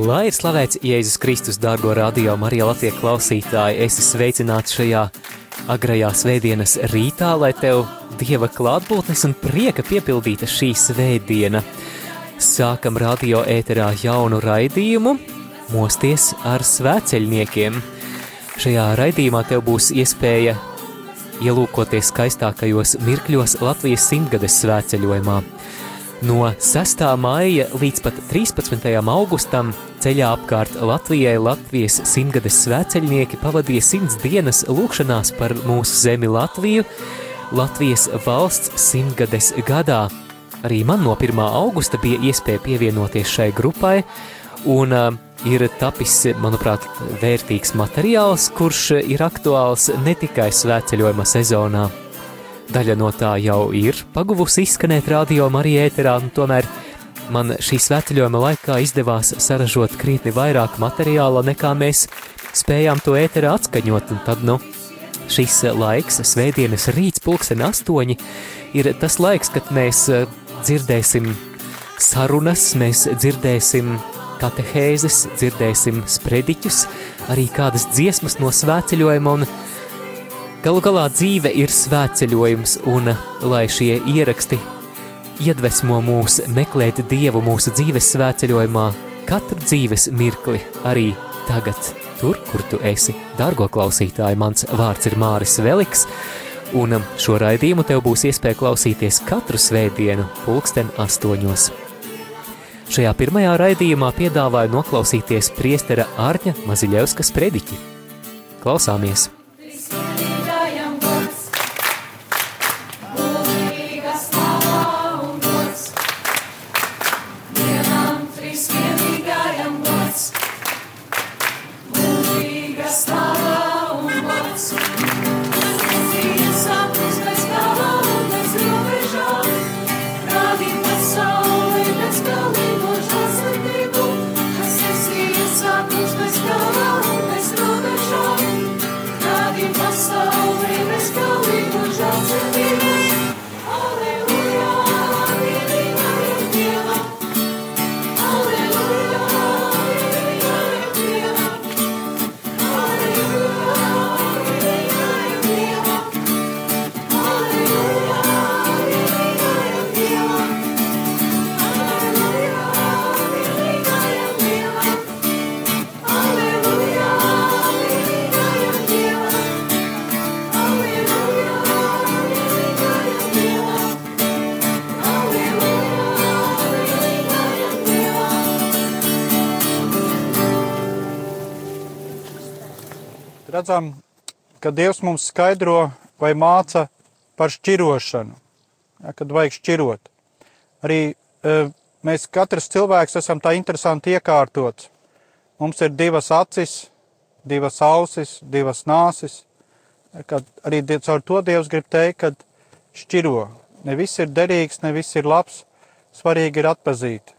Lai ir slavēts Jēzus Kristus, dārgo radio Marija Latvijas klausītāji, esi sveicināts šajā agrajā svētdienas rītā, lai tev Dieva klātbūtnes un prieka piepildīta šī svētdiena. Sākam radio ēterā jaunu raidījumu, mosties ar svēceļniekiem. Šajā raidījumā tev būs iespēja ielūkoties skaistākajos mirkļos Latvijas simtgades svētceļojumā. No 6. maija līdz pat 13. augustam ceļā apkārt Latvijai Latvijas simtgades svēceļnieki pavadīja simts dienas lūkšanās par mūsu zemi Latviju Latvijas valsts simtgades gadā. Arī man no 1. augusta bija iespēja pievienoties šai grupai, un uh, ir tapis, manuprāt, vērtīgs materiāls, kurš ir aktuāls ne tikai svētceļojuma sezonā. Daļa no tā jau ir paguvusi izskanēt radio Marija ēterā, un tomēr man šī svētceļojuma laikā izdevās saražot krietni vairāk materiāla, nekā mēs spējām to ēterā atskaņot, un tad, nu, šis laiks, svētdienas rīts, pulksten astoņi, ir tas laiks, kad mēs eh, dzirdēsim sarunas, mēs dzirdēsim katehēzes, dzirdēsim sprediķus, arī kādas dziesmas no svētceļojuma, un Galu galā dzīve ir svētceļojums, un lai šie ieraksti iedvesmo mūs meklēt Dievu mūsu dzīves svētceļojumā, katru dzīves mirkli, arī tagad, tur, kur tu esi. Dargo klausītāji, mans vārds ir Māris Veliks, un šo raidījumu tev būs iespēja klausīties katru svētdienu, pulksten astoņos. Šajā pirmajā raidījumā piedāvāju noklausīties priestera Ārņa Maziļevskas prediķi. Klausāmies! Redzam, ka Dievs mums skaidro vai māca par šķirošanu, ja, kad vajag šķirot. Arī e, mēs katrs cilvēks esam tā interesanti iekārtots. Mums ir divas acis, divas ausis, divas nāsis. Kad arī caur to Dievs grib teikt, ka šķiro. Ne viss ir derīgs, ne viss ir labs. Svarīgi ir atpazīt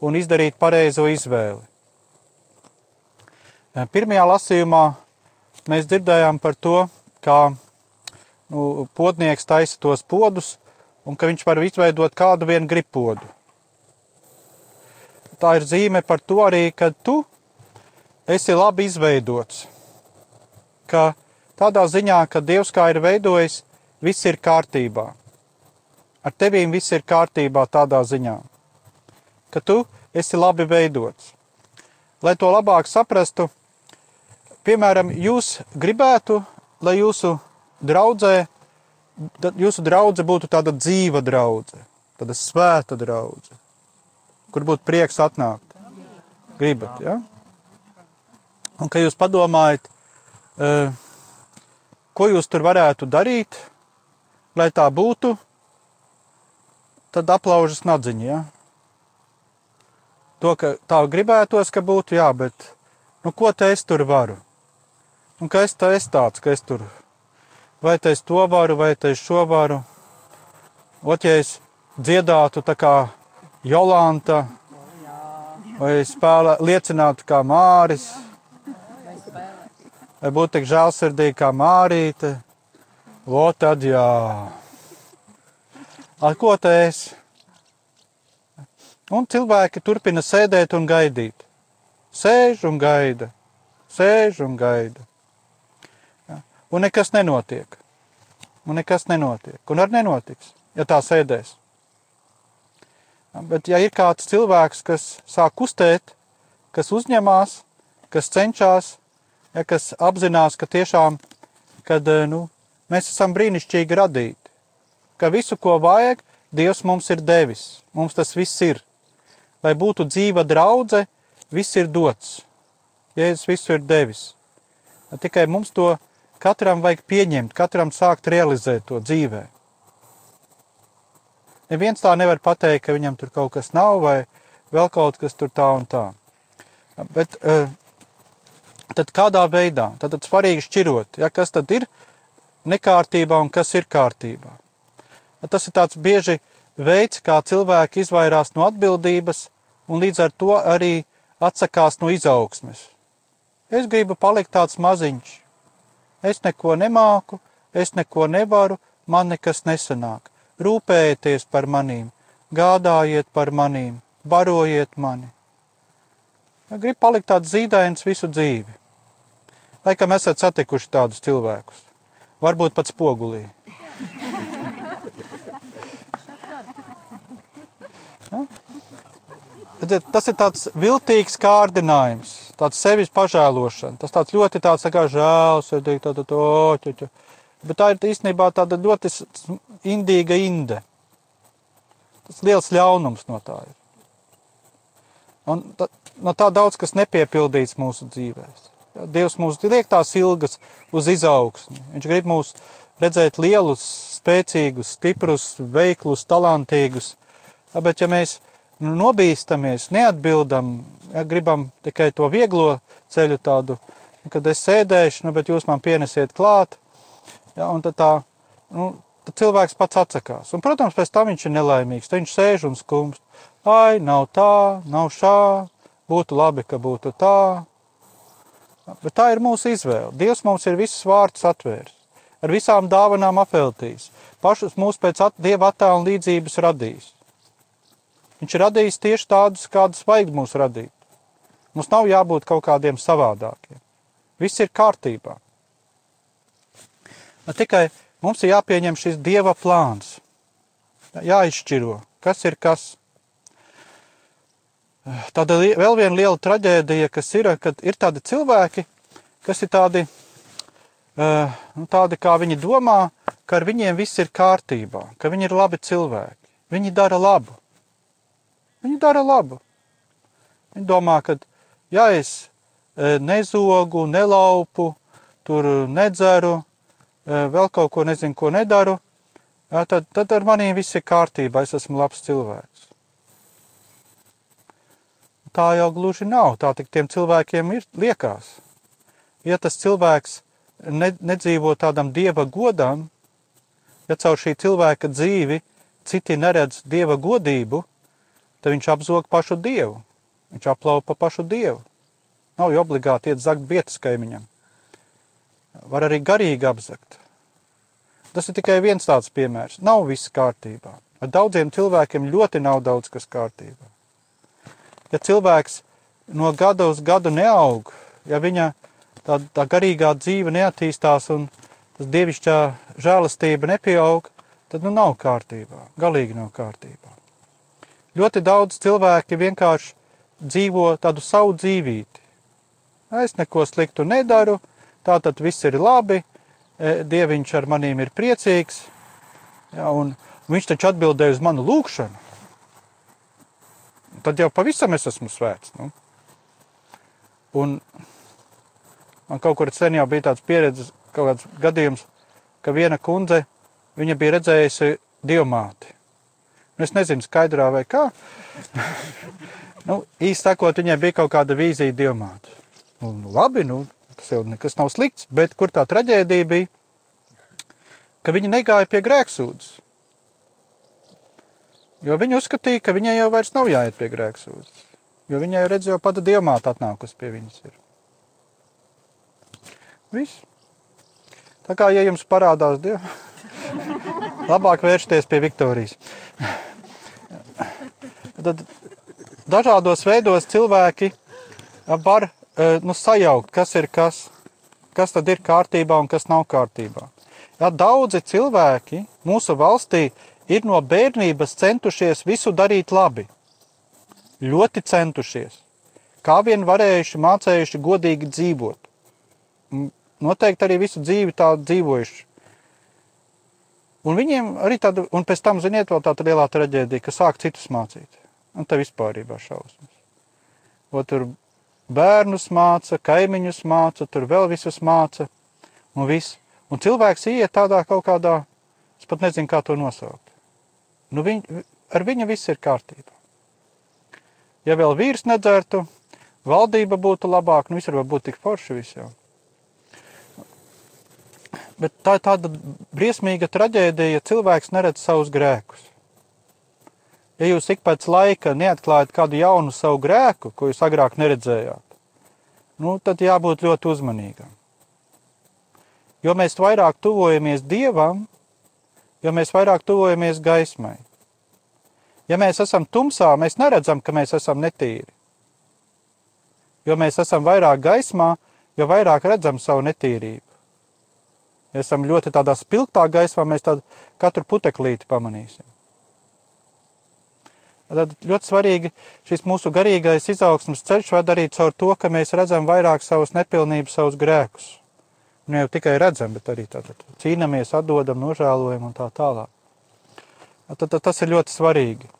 un izdarīt pareizo izvēli. Pirmajā lasījumā mēs dzirdējām par to, kā nu, podnieks taisa tos podus un ka viņš var izveidot kādu vienu gripodu. Tā ir zīme par to arī, ka tu esi labi izveidots. Ka tādā ziņā, ka Dievs kā ir veidojis, viss ir kārtībā. Ar tevīm viss ir kārtībā tādā ziņā, ka tu esi labi veidots. Lai to labāk saprastu, piemēram, jūs gribētu, lai jūsu draudzē, jūsu draudze būtu tāda dzīva draudze, tāda svēta draudze, kur būtu prieks atnākt. Gribat, ja? Un ka jūs padomājat, eh, ko jūs tur varētu darīt, lai tā būtu, tad aplaužas nadziņa, ja? To, ka tā gribētos, ka būtu, jā, bet nu, ko te es tur varu? Un ka es tā esmu tāds, ka es tur vai es to varu, vai es šo varu. Ot, ja es dziedātu tā kā Jolanta, vai spēlē, liecinātu kā Māris, vai būtu tik žēlsirdīgi kā Mārīte, o tad jā. Ar ko te es? Un cilvēki turpina sēdēt un gaidīt. Sēž un gaida, sēž un gaida. Un nekas nenotiek. Un nekas nenotiek. Un arī nenotiks, ja tā sēdēs. Bet ja ir kāds cilvēks, kas sāk kustēt, kas uzņemās, kas cenšas, ja, kas apzinās, ka tiešām kad, nu, mēs esam brīnišķīgi radīti, ka visu, ko vajag, Dievs mums ir devis. Mums tas viss ir lai būtu dzīva draudzene, viss ir dots. Jēzus visu ir devis. Tikai mums to katram vajag pieņemt, katram sākt realizēt to dzīvē. Neviens tā nevar pateikt, ka viņam tur kaut kas nav vai vēl kaut kas tur tā un tā. Bet eh, tad kādā veidā? Tad, tad svarīgi šķirot, ja, kas tad ir nekārtībā un kas ir kārtībā. Tas ir tāds bieži veids, kā cilvēki izvairās no atbildības un līdz ar to arī atsakās no izaugsmes. Es gribu palikt tāds maziņš. Es neko nemāku, es neko nevaru, man nekas nesanāk. Rūpējieties par manīm, gādājiet par manīm, barojiet mani. Es gribu palikt tāds zīdains visu dzīvi. Laikam esat satikuši tādus cilvēkus. Varbūt pat spogulī. Ja? Tas ir tāds viltīgs kārdinājums, tāds sevis pažēlošana. Tas tāds ļoti tāds tā kā žēlsirdīgi, tāda toķuķa. Bet tā ir īstenībā tāda ļoti indīga inde. Tas liels ļaunums no tā ir. Un tā, no tā daudz kas nepiepildīts mūsu dzīvēs. Dievs mums liek tās ilgas uz izaugsmi. Viņš grib mūs redzēt lielus, spēcīgus, stiprus, veiklus, talantīgus. Bet ja mēs nobīstamies, neatbildam, ja gribam tikai to vieglo ceļu tādu, kad es sēdēšu, nu, bet jūs man pienesiet klāt, ja, un tad tā, nu, tad cilvēks pats atsakās. Un, protams, pēc tam viņš ir nelaimīgs, viņš sēž un skumst. Ai, nav tā, nav šā, būtu labi, ka būtu tā. Bet tā ir mūsu izvēle. Dievs mums ir visus vārdus atvērs, ar visām dāvanām apveltījis, pašus mūs pēc at, Dieva attēla līdzības radījis. Viņš ir radījis tieši tādus, kādus vajag mums radīt. Mums nav jābūt kaut kādiem savādākiem. Viss ir kārtībā. Tikai mums ir jāpieņem šis dieva plāns. Jāizšķiro, kas ir kas. Tāda vēl viena liela traģēdija, kas ir, kad ir tādi cilvēki, kas ir tādi, nu, tādi kā viņi domā, ka ar viņiem viss ir kārtībā, ka viņi ir labi cilvēki. Viņi dara labu. Viņi dara labu. Viņi domā, ka, ja es e, nezogu, nelaupu, tur nedzeru, e, vēl kaut ko nezinu, ko nedaru, tad, tad ar maniem viss ir kārtībā, es esmu labs cilvēks. Tā jau gluži nav, tā tik tiem cilvēkiem ir liekas. Ja tas cilvēks ne, nedzīvo tādam dieva godam, ja caur šī cilvēka dzīvi citi neredz dieva godību, tad viņš apzog pašu dievu. Viņš aplaupa pašu dievu. Nav jau obligāti iet zakt vietas kaimiņam. Var arī garīgi apzakt. Tas ir tikai viens tāds piemērs. Nav viss kārtībā. Ar daudziem cilvēkiem ļoti nav daudz kas kārtībā. Ja cilvēks no gada uz gadu neaug, ja viņa tā, tā garīgā dzīve neattīstās un tas dievišķā žēlastība nepieaug, tad nu nav kārtībā. Galīgi nav kārtībā. Ļoti daudz cilvēki vienkārši dzīvo tādu savu dzīvīti. Es neko sliktu nedaru, tā tad viss ir labi, e, Dieviņš ar manīm ir priecīgs, ja, un viņš taču atbildēja uz manu lūgšanu. Tad jau pavisam es esmu svēts. Nu. Un man kaut kur sen jau bija tāds pieredzes, kaut kāds gadījums, ka viena kundze, viņa bija redzējusi dievmāti. Nu, es nezinu, skaidrā vai kā. nu, īsti sakot, viņai bija kaut kāda vīzija diamāta. Nu, labi, nu, tas jau nekas nav slikts, bet kur tā traģēdija bija, ka viņi negāja pie grēksūdzes. Jo viņi uzskatīja, ka viņai jau vairs nav jāiet pie grēksūdzes. Jo viņai jau redzēja, pati dievmāte atnākusi pie viņas. Ir. Viss. Tā kā, ja jums parādās dievu, labāk vēršties pie Viktorijas. Tad dažādos veidos cilvēki var nu, sajaukt, kas ir kas, kas tad ir kārtībā un kas nav kārtībā. Ja, daudzi cilvēki mūsu valstī ir no bērnības centušies visu darīt labi. Ļoti centušies. Kā vien varējuši, mācējuši godīgi dzīvot. Noteikti arī visu dzīvi tā dzīvojuši. Un viņiem arī tāda, un pēc tam, ziniet, vēl tāda lielā traģēdija, ka sāk citus mācīt. Un te vispārībā šausmas. O tur bērnus māca, kaimiņus māca, tur vēl visus māca, un viss. Un cilvēks iet tādā kaut kādā, es pat nezinu, kā to nosaukt. Nu, viņ, ar viņu viss ir kārtībā. Ja vēl vīrs nedzertu, valdība būtu labāka, nu visur var būt tik forši visiem. Bet tā ir tāda briesmīga traģēdija, ja cilvēks neredz savus grēkus. Ja jūs ik pēc laika neatklājat kādu jaunu savu grēku, ko jūs agrāk neredzējāt, nu, tad jābūt ļoti uzmanīgam. Jo mēs vairāk tuvojamies Dievam, jo mēs vairāk tuvojamies gaismai. Ja mēs esam tumsā, mēs neredzam, ka mēs esam netīri. Jo mēs esam vairāk gaismā, jo vairāk redzam savu netīrību. Ja esam ļoti tādā spilgtā gaismā, mēs tad katru puteklīti pamanīsim. Tad ļoti svarīgi šis mūsu garīgais izaugsmas ceļš var darīt caur to, ka mēs redzam vairāk savus nepilnības, savus grēkus ne jau tikai redzam, bet arī tātad cīnāmies, atdodam, nožēlojam un tā tālāk. Tad, tad tas ir ļoti svarīgi.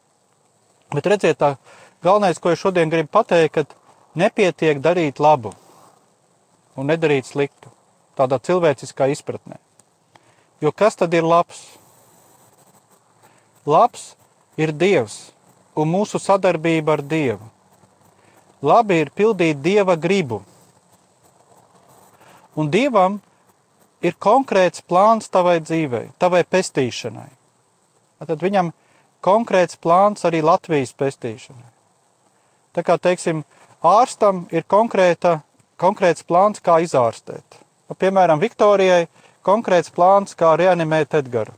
Bet redziet, tā galvenais, ko es šodien gribu pateikt, ka nepietiek darīt labu un nedarīt sliktu. Tādā cilvēciskā izpratnē. Jo kas tad ir labs? Labs ir Dievs un mūsu sadarbība ar Dievu. Labi ir pildīt Dieva gribu Un Dievam ir konkrēts plāns tavai dzīvei, tavai pestīšanai. Tad viņam konkrēts plāns arī Latvijas pestīšanai. Tā kā, teiksim, ārstam ir konkrēta, konkrēts plāns, kā izārstēt. Nu, piemēram, Viktorijai konkrēts plāns, kā reanimēt Edgaru.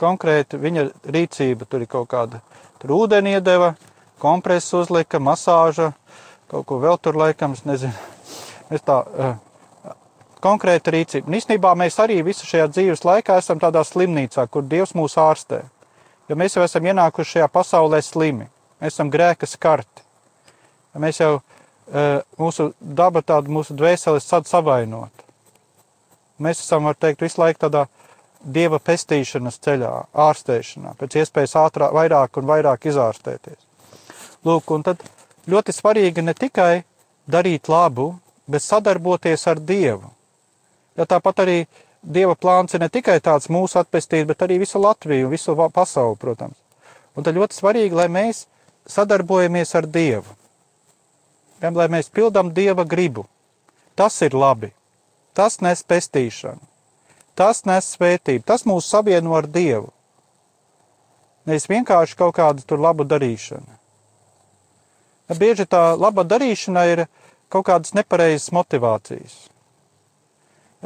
Konkrēti viņa rīcība, tur ir kaut kāda tur ūdeni iedeva, kompresu uzlika, masāža, kaut ko vēl tur laikam, es nezinu Mēs tā uh, konkrēta rīcība. Un īstenībā mēs arī visu šajā dzīves laikā esam tādā slimnīcā, kur Dievs mūs ārstē. Jo mēs jau esam ienākuši šajā pasaulē slimi. Mēs esam grēka skarti. Mēs jau, uh, mūsu daba tāda, mūsu dvēseles savainot. Mēs esam, var teikt, visu laiku tādā dieva pestīšanas ceļā, ārstēšanā, pēc iespējas ātrāk, vairāk un vairāk izārstēties. Lūk, un tad ļoti svarīgi ne tikai darīt labu, bet sadarboties ar Dievu. Ja tāpat arī Dieva plāns ir ne tikai tāds mūsu atpestīt, bet arī visu Latviju, visu pasauli, protams. Un tad ļoti svarīgi, lai mēs sadarbojamies ar Dievu. Ja, lai mēs pildām Dieva gribu. Tas ir labi. Tas nes pestīšanu. Tas nes svētību. Tas mūs savieno ar Dievu. Nevis vienkārši kaut kāda tur laba darīšana. Bieži tā laba darīšana ir kaut kādas nepareizas motivācijas.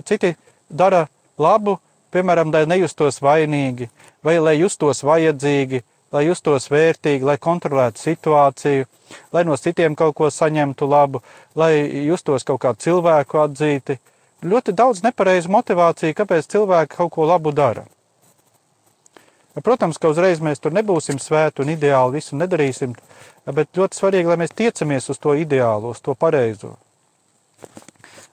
Citi dara labu, piemēram, lai nejustos vainīgi, vai lai justos vajadzīgi, lai justos vērtīgi, lai kontrolētu situāciju, lai no citiem kaut ko saņemtu labu, lai justos kaut kā cilvēku atzīti. Ļoti daudz nepareizu motivāciju, kāpēc cilvēki kaut ko labu dara. Protams, ka uzreiz mēs tur nebūsim svēti un ideāli visu nedarīsim, bet ļoti svarīgi, lai mēs tiecamies uz to ideālo, uz to pareizo.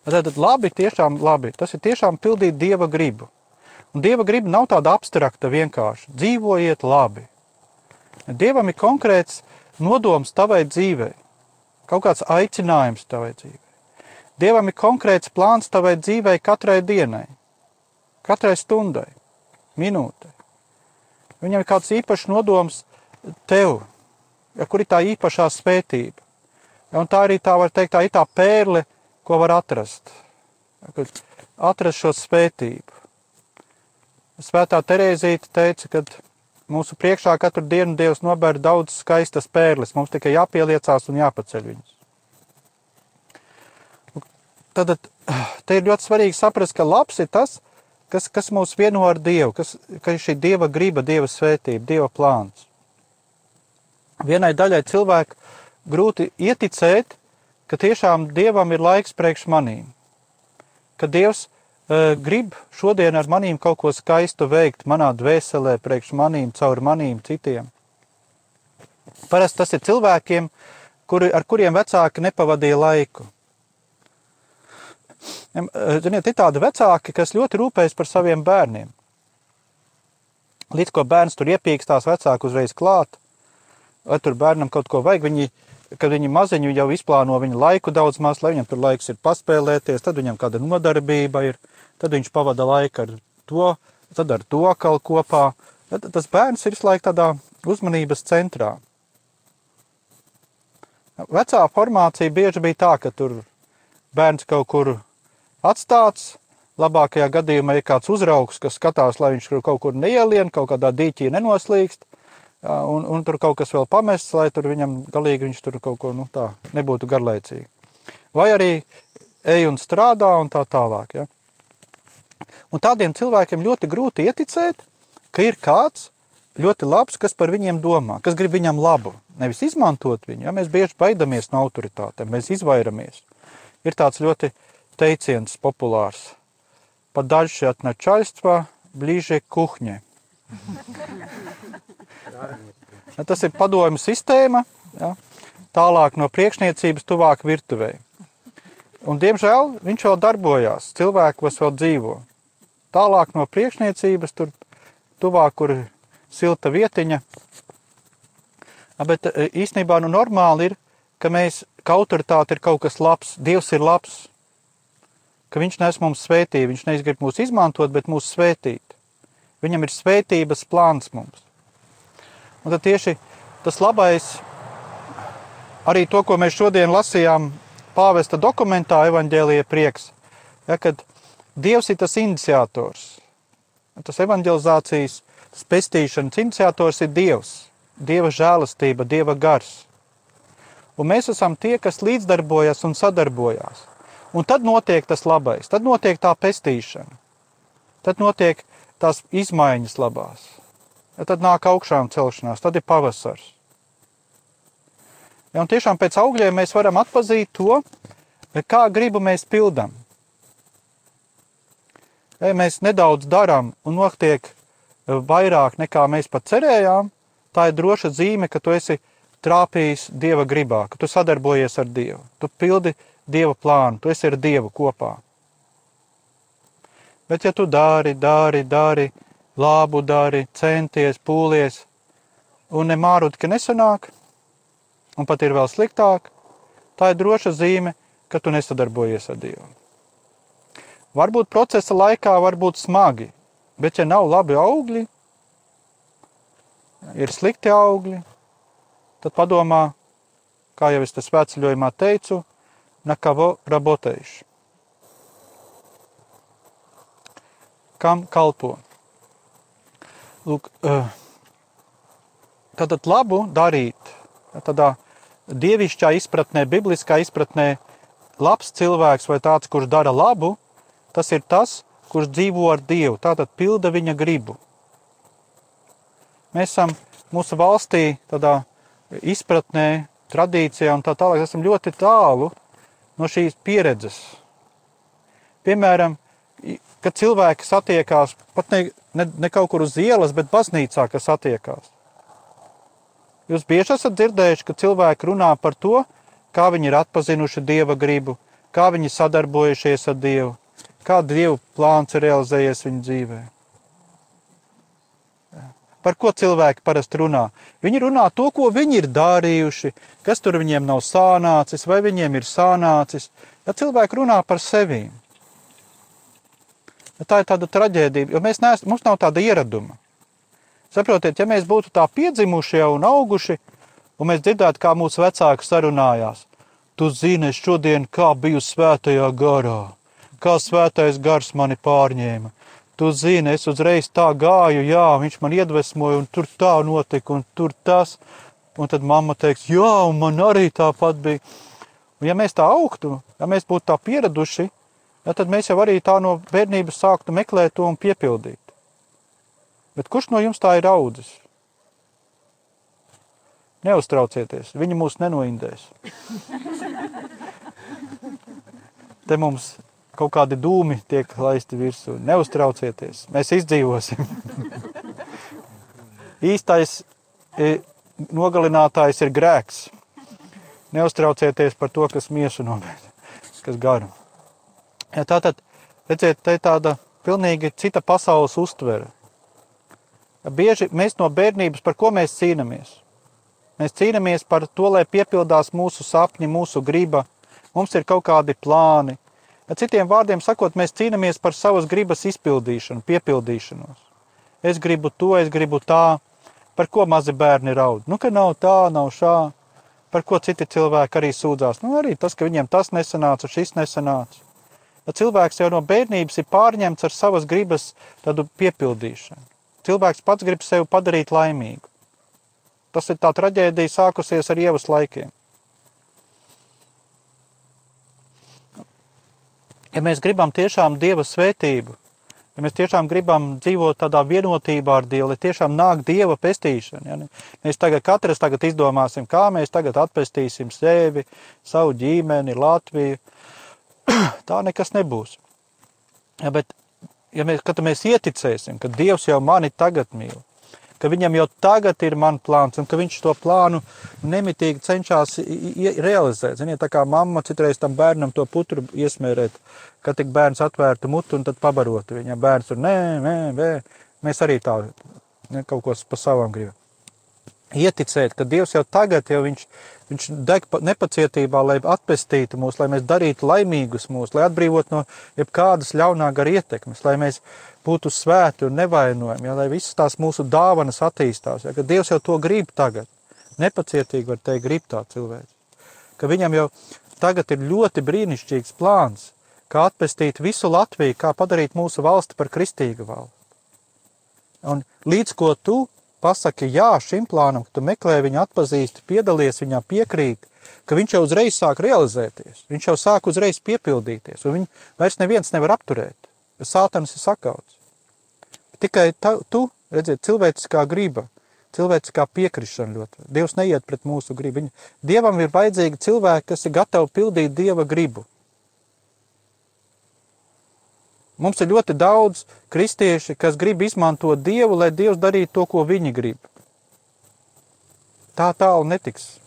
Tad labi, tiešām labi. Tas ir tiešām pildīt Dieva gribu. Un Dieva griba nav tāda abstrakta vienkārši. Dzīvojiet labi. Dievam ir konkrēts nodoms tavai dzīvei, kaut kāds aicinājums tavai dzīvei. Dievam ir konkrēts plāns tavai dzīvei katrai dienai, katrai stundai, minūtei. Viņam ir kāds īpašs nodoms tev, ja kur ir tā īpašā svētība. Un tā arī tā var teikt, tā ir tā pērle, ko var atrast. Kad atrast šo svētību. Svētā Terēzīte teica, ka mūsu priekšā katru dienu Dievs nobēr daudz skaistas pērles, mums tikai jāpieliecās un jāpaceļ viņas. Tad te ir ļoti svarīgi saprast, ka labs ir tas, kas, kas mūs vieno ar Dievu, kas, ka ir šī Dieva griba, Dieva svētība, Dieva plāns. Vienai daļai cilvēku grūti ieticēt, ka tiešām Dievam ir laiks priekš manīm, ka Dievs grib šodien ar manīm kaut ko skaistu veikt manā dvēselē, priekš manīm, caur manīm, citiem. Parasti tas ir cilvēkiem, kuri, ar kuriem vecāki nepavadīja laiku. Ziniet, ir tādi vecāki, kas ļoti rūpējas par saviem bērniem. Līdz ko bērns tur iepīkstās, vecāki uzreiz klāt, vai tur bērnam kaut ko vajag, viņi kad viņi maziņu jau izplāno viņa laiku daudz maz, lai viņam tur laiks ir paspēlēties, tad viņam kāda nodarbība ir, tad viņš pavada laiku ar to, tad ar to kaut kopā. Tad tas bērns ir visu laiku tādā uzmanības centrā. Vecā formācija bieži bija tā, ka tur bērns kaut kur atstāts, labākajā gadījumā ir kāds uzraugs, kas skatās, lai viņš kaut kur neielien, kaut kādā dīķī nenoslīkst, un, un tur kaut kas vēl pamests, lai tur viņam galīgi viņš tur kaut ko nu, tā nebūtu garlaicīgi. Vai arī ej un strādā un tā tālāk. Ja? Un tādiem cilvēkiem ļoti grūti ieticēt, ka ir kāds ļoti labs, kas par viņiem domā, kas grib viņam labu. Nevis izmantot viņu, ja mēs bieži baidamies no autoritātēm, mēs izvairamies. Ir tāds ļoti teiciens populārs. Подальше от начальства, ближе к кухне. Ja, tas ir padomju sistēma, ja, tālāk no priekšniecības, tuvāk virtuvei. Un, diemžēl viņš vēl darbojās, cilvēkos vēl dzīvo. Tālāk no priekšniecības, tur tuvāk, kur ir silta vietiņa. Bet e, īstenībā nu, normāli ir, ka mēs, ka autoritāte ir kaut kas labs, Dievs ir labs, ka Viņš nes mums svētību, Viņš neizgrib mūs izmantot, bet mūs svētīt. Viņam ir svētības plāns mums. Un tad tieši tas labais, arī to, ko mēs šodien lasījām pāvesta dokumentā, evaņģēlīja prieks, ja, kad Dievs ir tas iniciators. Tas evanģelizācijas pestīšanas iniciators ir Dievs, Dieva žēlastība, Dieva gars. Un mēs esam tie, kas līdzdarbojas un sadarbojās. Un tad notiek tas labais, tad notiek tā pestīšana. Tad notiek tās izmaiņas labās. Ja tad nāk augšām celšanās, tad ir pavasars. Ja, un tiešām pēc augļiem mēs varam atpazīt to, kā gribu mēs pildām. Ja mēs nedaudz darām un notiek vairāk nekā mēs pat cerējām, tā ir droša zīme, ka tu esi trāpījis Dieva gribā, ka tu sadarbojies ar Dievu, tu pildi Dieva plānu, tu esi ar Dievu kopā. Bet, ja tu dari, dari, dari, labu dari, centies, pūlies, un nemārut, ka nesanāk, un pat ir vēl sliktāk, tā ir droša zīme, ka tu nesadarbojies ar Dievu. Varbūt procesa laikā var būt smagi, bet ja nav labi augļi, ir slikti augļi, tad padomā, kā jau es te svētceļojumā teicu, nakavo rabotējuši. kam kalpo. Lūk, eh, tātad labu darīt, tādā dievišķā izpratnē, bibliskā izpratnē, labs cilvēks vai tāds, kurš dara labu, tas ir tas, kurš dzīvo ar Dievu, tātad pilda viņa gribu. Mēs esam mūsu valstī tādā izpratnē, tradīcijā un tā tālāk, esam ļoti tālu no šīs pieredzes. Piemēram, kad cilvēki satiekās pat ne, ne, ne kaut kur uz ielas, bet baznīcā, kas satiekās. Jūs bieži esat dzirdējuši, ka cilvēki runā par to, kā viņi ir atpazinuši dieva gribu, kā viņi sadarbojušies ar dievu, kā dievu plāns ir realizējies viņu dzīvē. Par ko cilvēki parasti runā? Viņi runā to, ko viņi ir darījuši, kas tur viņiem nav sānācis, vai viņiem ir sānācis. Ja cilvēki runā par sevi, tā ir tāda traģēdija, jo mēs neesam, mums nav tāda ieraduma. Saprotiet, ja mēs būtu tā piedzimuši jau un auguši, un mēs dzirdētu, kā mūsu vecāki sarunājās, tu zini, es šodien kā biju svētajā garā, kā svētais gars mani pārņēma. Tu zini, es uzreiz tā gāju, jā, viņš man iedvesmoja, un tur tā notika, un tur tas. Un tad mamma teiks, jā, un man arī tāpat bija. Un ja mēs tā augtu, ja mēs būtu tā pieraduši, ja, tad mēs jau arī tā no bērnības sāktu meklēt to un piepildīt. Bet kurš no jums tā ir audzis? Neuztraucieties, viņi mūs nenoindēs. Te mums kaut kādi dūmi tiek laisti virsū. Neuztraucieties, mēs izdzīvosim. Īstais e, nogalinātājs ir grēks. Neuztraucieties par to, kas miesu nomet, kas garu. Ja, tātad, redziet, te tāda pilnīgi cita pasaules uztvere. Bieži mēs no bērnības, par ko mēs cīnāmies? Mēs cīnāmies par to, lai piepildās mūsu sapņi, mūsu griba. Mums ir kaut kādi plāni, Citiem vārdiem sakot, mēs cīnāmies par savas gribas izpildīšanu, piepildīšanos. Es gribu to, es gribu tā, par ko mazi bērni raud. Nu, ka nav tā, nav šā, par ko citi cilvēki arī sūdzās. Nu, arī tas, ka viņiem tas nesanāca, šis nesanāca. Cilvēks jau no bērnības ir pārņemts ar savas gribas piepildīšanu. Cilvēks pats grib sevi padarīt laimīgu. Tas ir tā traģēdija sākusies ar ievas laikiem. Ja mēs gribam tiešām Dieva svētību, ja mēs tiešām gribam dzīvot tādā vienotībā ar Dievu, lai tiešām nāk Dieva pestīšana, ja mēs tagad katrs tagad izdomāsim, kā mēs tagad atpestīsim sevi, savu ģimeni, Latviju, tā nekas nebūs. Ja, bet, ja mēs, kad mēs ieticēsim, ka Dievs jau mani tagad mīl, ka viņam jau tagad ir mans plāns, un ka viņš to plānu nemitīgi cenšas realizēt. Ziniet, tā kā mamma citreiz tam bērnam to putru iesmērēt, kad tik bērns atvērtu mutu un tad pabarotu viņam. Bērns tur nē, nē, nē, mēs arī tā ne, kaut ko pa savām gribam. Ieticēt, ka Dievs jau tagad, jau viņš, viņš deg nepacietībā, lai atpestītu mūs, lai mēs darītu laimīgus mūs, lai atbrīvot no jebkādas ļaunā gara ietekmes, lai mēs būtu svēti un nevainojami, ja, lai visas tās mūsu dāvanas attīstās. Ja, Dievs jau to grib tagad. Nepacietīgi var teikt, grib tā cilvēks. Ka viņam jau tagad ir ļoti brīnišķīgs plāns, kā atpestīt visu Latviju, kā padarīt mūsu valsti par kristīgu valsti. Un līdz ko tu pasaki jā šim plānam, ka tu meklē viņu atpazīsti, piedalies viņā, piekrīt, ka viņš jau uzreiz sāk realizēties, viņš jau sāk uzreiz piepildīties, un viņu vairs neviens nevar apturēt, jo sātans ir sakauts. Tikai ta, tu, redziet, cilvēciskā griba, cilvēciskā piekrišana ļoti. Dievs neiet pret mūsu gribu. Viņa, Dievam ir vajadzīgi cilvēki, kas ir gatavi pildīt Dieva gribu. Mums ir ļoti daudz kristieši, kas grib izmantot Dievu, lai Dievs darītu to, ko viņi grib. Tā tālu netiks.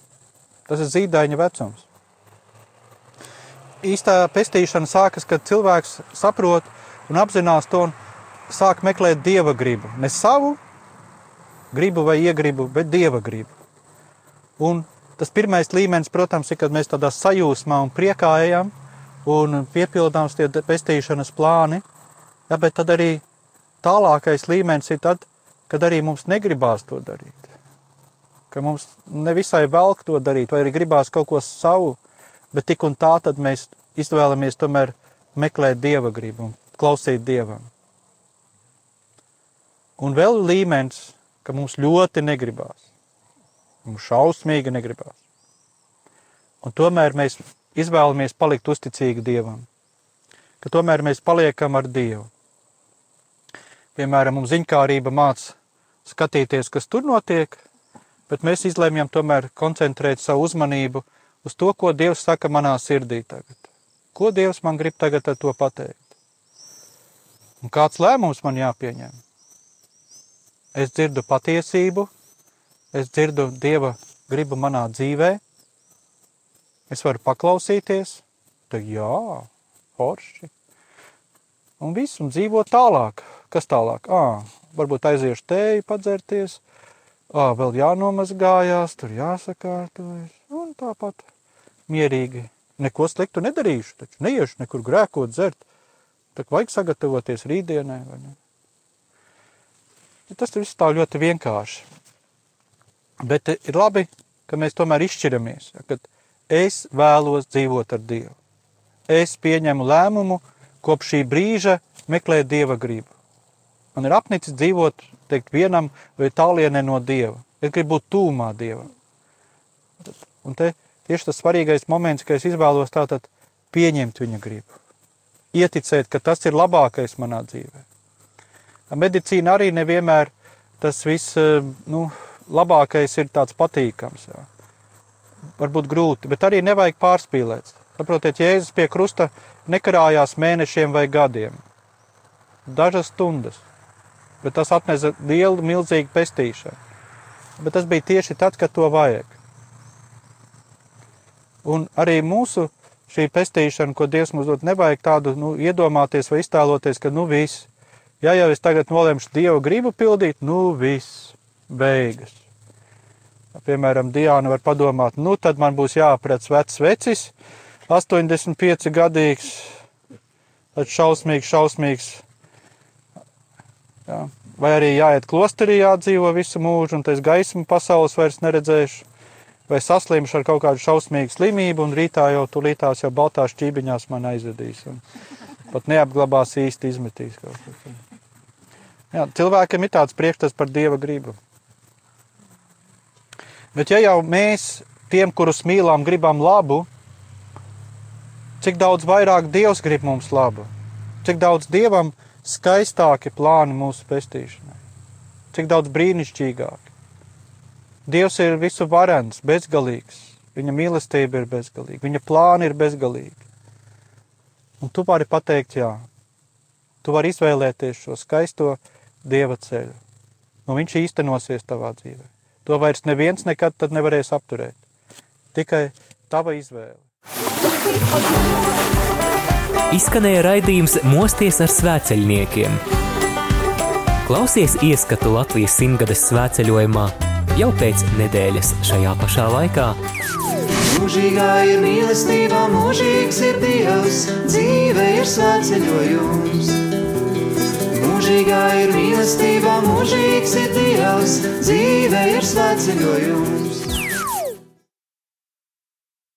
Tas ir zīdaiņa vecums. Īstā pestīšana sākas, kad cilvēks saprot un apzinās to, un sāk meklēt dieva gribu. Ne savu gribu vai iegribu, bet dieva gribu. Un tas pirmais līmenis, protams, ir, kad mēs tādā sajūsmā un priekā ejam un piepildām tie pestīšanas plāni. Ja, bet tad arī tālākais līmenis ir tad, kad arī mums negribās to darīt. Ka mums nevisai velk to darīt, vai arī gribās kaut ko savu, bet tik un tā tad mēs izvēlamies tomēr meklēt dieva gribu klausīt dievam. Un vēl līmenis, ka mums ļoti negribās. Mums šausmīgi negribās. Un tomēr mēs izvēlamies palikt uzticīgi Dievam. Ka tomēr mēs paliekam ar Dievu. Piemēram, mums ziņkārība māca skatīties, kas tur notiek, bet mēs izlēmjam tomēr koncentrēt savu uzmanību uz to, ko Dievs saka manā sirdī tagad. Ko Dievs man grib tagad ar to pateikt? Un kāds lēmums man jāpieņem? es dzirdu patiesību, es dzirdu Dieva gribu manā dzīvē, es varu paklausīties, tad jā, forši. Un viss, un dzīvo tālāk. Kas tālāk? Ā, varbūt aiziešu tēju padzerties, ā, vēl jānomazgājās, tur jāsakārtojas, un tāpat mierīgi. Neko sliktu nedarīšu, taču neiešu nekur grēkot, dzert. Tā vajag sagatavoties rītdienai? Ja tas viss tā ļoti vienkārši. Bet ir labi, ka mēs tomēr izšķiramies. Ja, kad es vēlos dzīvot ar Dievu. Es pieņemu lēmumu kopš šī brīža meklēt Dieva gribu. Man ir apnicis dzīvot teikt, vienam vai tālienē no Dieva. Es gribu būt tūmā Dievam. Un te tieši tas svarīgais moments, ka es izvēlos tātad pieņemt viņa gribu. Ieticēt, ka tas ir labākais manā dzīvē. Medicīna arī nevienmēr tas viss, eh, nu, labākais ir tāds patīkams. Jā. Varbūt grūti, bet arī nevajag pārspīlēt. Saprotiet, Jēzus pie krusta nekarājās mēnešiem vai gadiem. Dažas stundas. Bet tas atnesa lielu, milzīgu pestīšanu. Bet tas bija tieši tad, kad to vajag. Un arī mūsu šī pestīšana, ko Dievs mums dod, nevajag tādu nu, iedomāties vai iztēloties, ka nu viss. Ja jau es tagad nolemšu Dievu gribu pildīt, nu viss, beigas. Piemēram, Diana var padomāt, nu tad man būs jāaprec vecs vecis, 85 gadīgs, tāds šausmīgs, šausmīgs. Jā. Vai arī jāiet klosterī, jādzīvo visu mūžu, un tas gaismu pasaules vairs neredzēšu. Vai saslimšu ar kaut kādu šausmīgu slimību, un rītā jau tulītās jau baltās ķībiņās man aizvedīs. Un pat neapglabās īsti izmetīs kaut ko. Jā, cilvēkiem ir tāds priekšstats par dieva gribu. Bet ja jau mēs tiem, kurus mīlām, gribam labu, cik daudz vairāk Dievs grib mums labu, cik daudz Dievam skaistāki plāni mūsu pestīšanai, cik daudz brīnišķīgāki. Dievs ir visu varens, bezgalīgs, viņa mīlestība ir bezgalīga, viņa plāni ir bezgalīgi. Un tu vari pateikt, jā, tu vari izvēlēties šo skaisto Dieva ceļu. Nu, viņš īstenosies tavā dzīvē. To vairs neviens nekad nevarēs apturēt. Tikai tava izvēle. Izskanēja raidījums Mosties ar svēceļniekiem. Klausies ieskatu Latvijas simtgades svēceļojumā jau pēc nedēļas šajā pašā laikā. Mūžīgā ir mīlestība, mūžīgs ir Dievs, dzīve ir svētceļojums. Mūžīgā ir mīlestība, mūžīgs ir Dievs, dzīve ir svētceļojums.